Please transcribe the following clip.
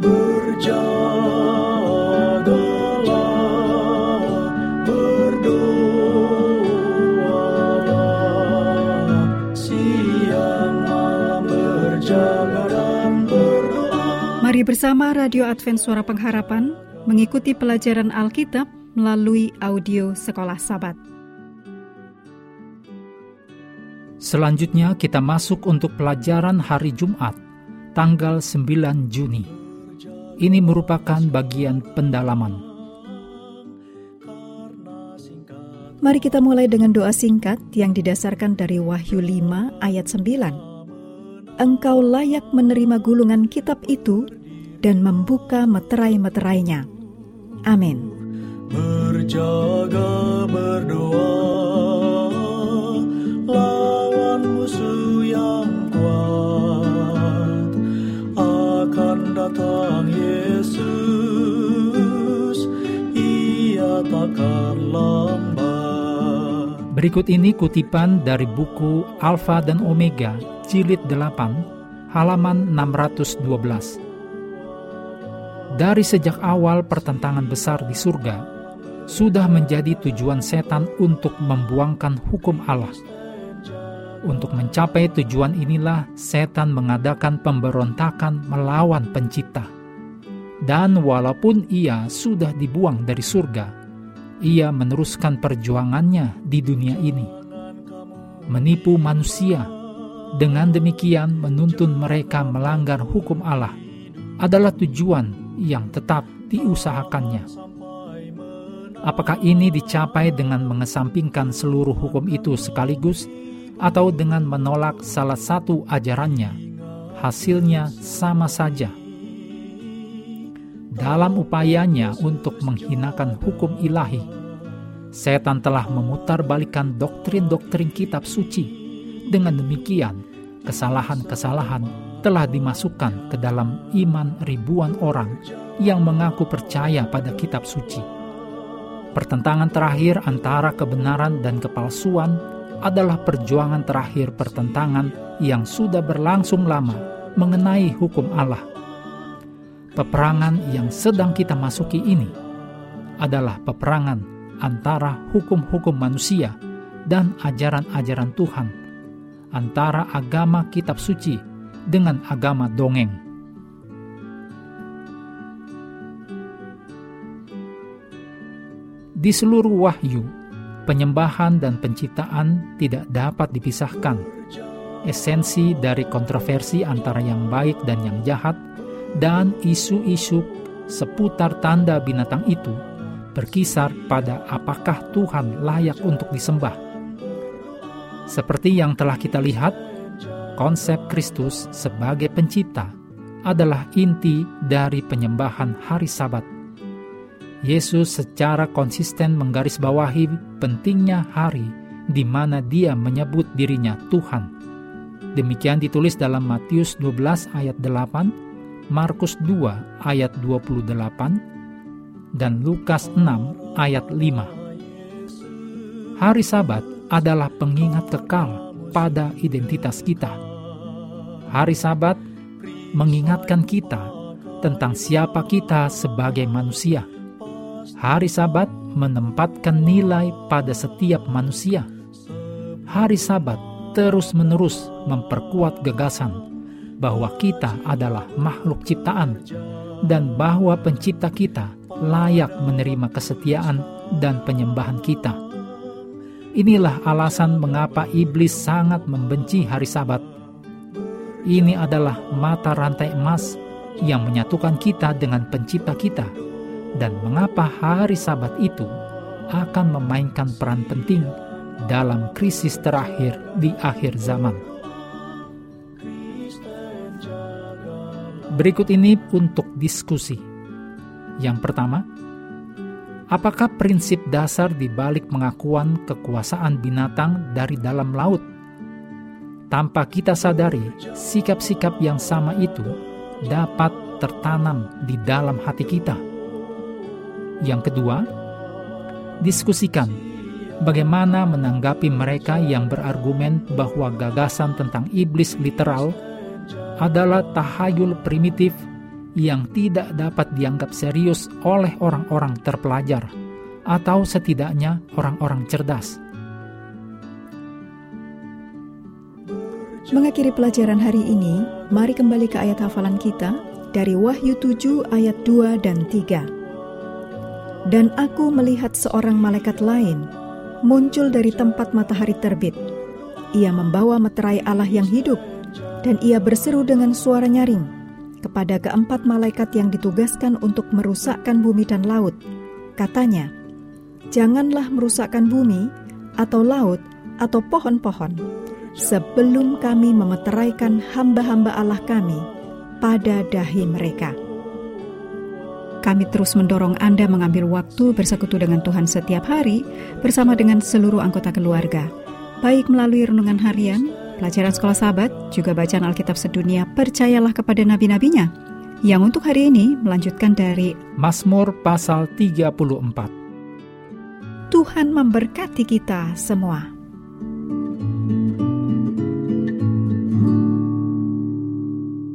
Mari bersama Radio Advent Suara Pengharapan mengikuti pelajaran Alkitab melalui audio Sekolah Sabat. Selanjutnya kita masuk untuk pelajaran hari Jumat, tanggal 9 Juni. Ini merupakan bagian pendalaman. Mari kita mulai dengan doa singkat yang didasarkan dari Wahyu 5 ayat 9. Engkau layak menerima gulungan kitab itu dan membuka meterai-meterainya. Amin. Berjaga berdoa lawan musuh Berikut ini kutipan dari buku Alfa dan Omega, jilid 8, halaman 612. Dari sejak awal pertentangan besar di surga, sudah menjadi tujuan setan untuk membuangkan hukum Allah. Untuk mencapai tujuan inilah setan mengadakan pemberontakan melawan pencipta. Dan walaupun ia sudah dibuang dari surga, ia meneruskan perjuangannya di dunia ini. Menipu manusia, dengan demikian menuntun mereka melanggar hukum Allah adalah tujuan yang tetap diusahakannya. Apakah ini dicapai dengan mengesampingkan seluruh hukum itu sekaligus atau dengan menolak salah satu ajarannya? Hasilnya sama saja. Dalam upayanya untuk menghinakan hukum ilahi, setan telah memutarbalikkan doktrin-doktrin kitab suci. Dengan demikian, kesalahan-kesalahan telah dimasukkan ke dalam iman ribuan orang yang mengaku percaya pada kitab suci. Pertentangan terakhir antara kebenaran dan kepalsuan adalah perjuangan terakhir pertentangan yang sudah berlangsung lama mengenai hukum Allah. Peperangan yang sedang kita masuki ini adalah peperangan antara hukum-hukum manusia dan ajaran-ajaran Tuhan, antara agama kitab suci dengan agama dongeng. Di seluruh wahyu, penyembahan dan penciptaan tidak dapat dipisahkan. Esensi dari kontroversi antara yang baik dan yang jahat dan isu-isu seputar tanda binatang itu berkisar pada apakah Tuhan layak untuk disembah. Seperti yang telah kita lihat, konsep Kristus sebagai pencipta adalah inti dari penyembahan hari Sabat. Yesus secara konsisten menggarisbawahi pentingnya hari di mana Dia menyebut dirinya Tuhan. Demikian ditulis dalam Matius 12 ayat 8, Markus 2 ayat 28, dan Lukas 6 ayat 5. Hari Sabat adalah pengingat kekal pada identitas kita. Hari Sabat mengingatkan kita tentang siapa kita sebagai manusia. Hari Sabat menempatkan nilai pada setiap manusia. Hari Sabat terus-menerus memperkuat gagasan bahwa kita adalah makhluk ciptaan dan bahwa pencipta kita layak menerima kesetiaan dan penyembahan kita. Inilah alasan mengapa iblis sangat membenci hari Sabat. Ini adalah mata rantai emas yang menyatukan kita dengan pencipta kita dan mengapa hari Sabat itu akan memainkan peran penting dalam krisis terakhir di akhir zaman. Berikut ini untuk diskusi. Yang pertama, apakah prinsip dasar di balik pengakuan kekuasaan binatang dari dalam laut? Tanpa kita sadari, sikap-sikap yang sama itu dapat tertanam di dalam hati kita. Yang kedua, diskusikan bagaimana menanggapi mereka yang berargumen bahwa gagasan tentang iblis literal adalah tahayul primitif yang tidak dapat dianggap serius oleh orang-orang terpelajar, atau setidaknya orang-orang cerdas. Mengakhiri pelajaran hari ini, mari kembali ke ayat hafalan kita dari Wahyu 7 ayat 2 dan 3. Dan aku melihat seorang malaikat lain muncul dari tempat matahari terbit. Ia membawa meterai Allah yang hidup, dan ia berseru dengan suara nyaring kepada keempat malaikat yang ditugaskan untuk merusakkan bumi dan laut. Katanya, Janganlah merusakkan bumi, atau laut, atau pohon-pohon, sebelum kami memeteraikan hamba-hamba Allah kami pada dahi mereka. Kami terus mendorong Anda mengambil waktu bersekutu dengan Tuhan setiap hari bersama dengan seluruh anggota keluarga, baik melalui renungan harian, pelajaran sekolah sahabat, juga bacaan Alkitab sedunia, percayalah kepada nabi-nabinya, yang untuk hari ini melanjutkan dari Mazmur pasal 34. Tuhan memberkati kita semua.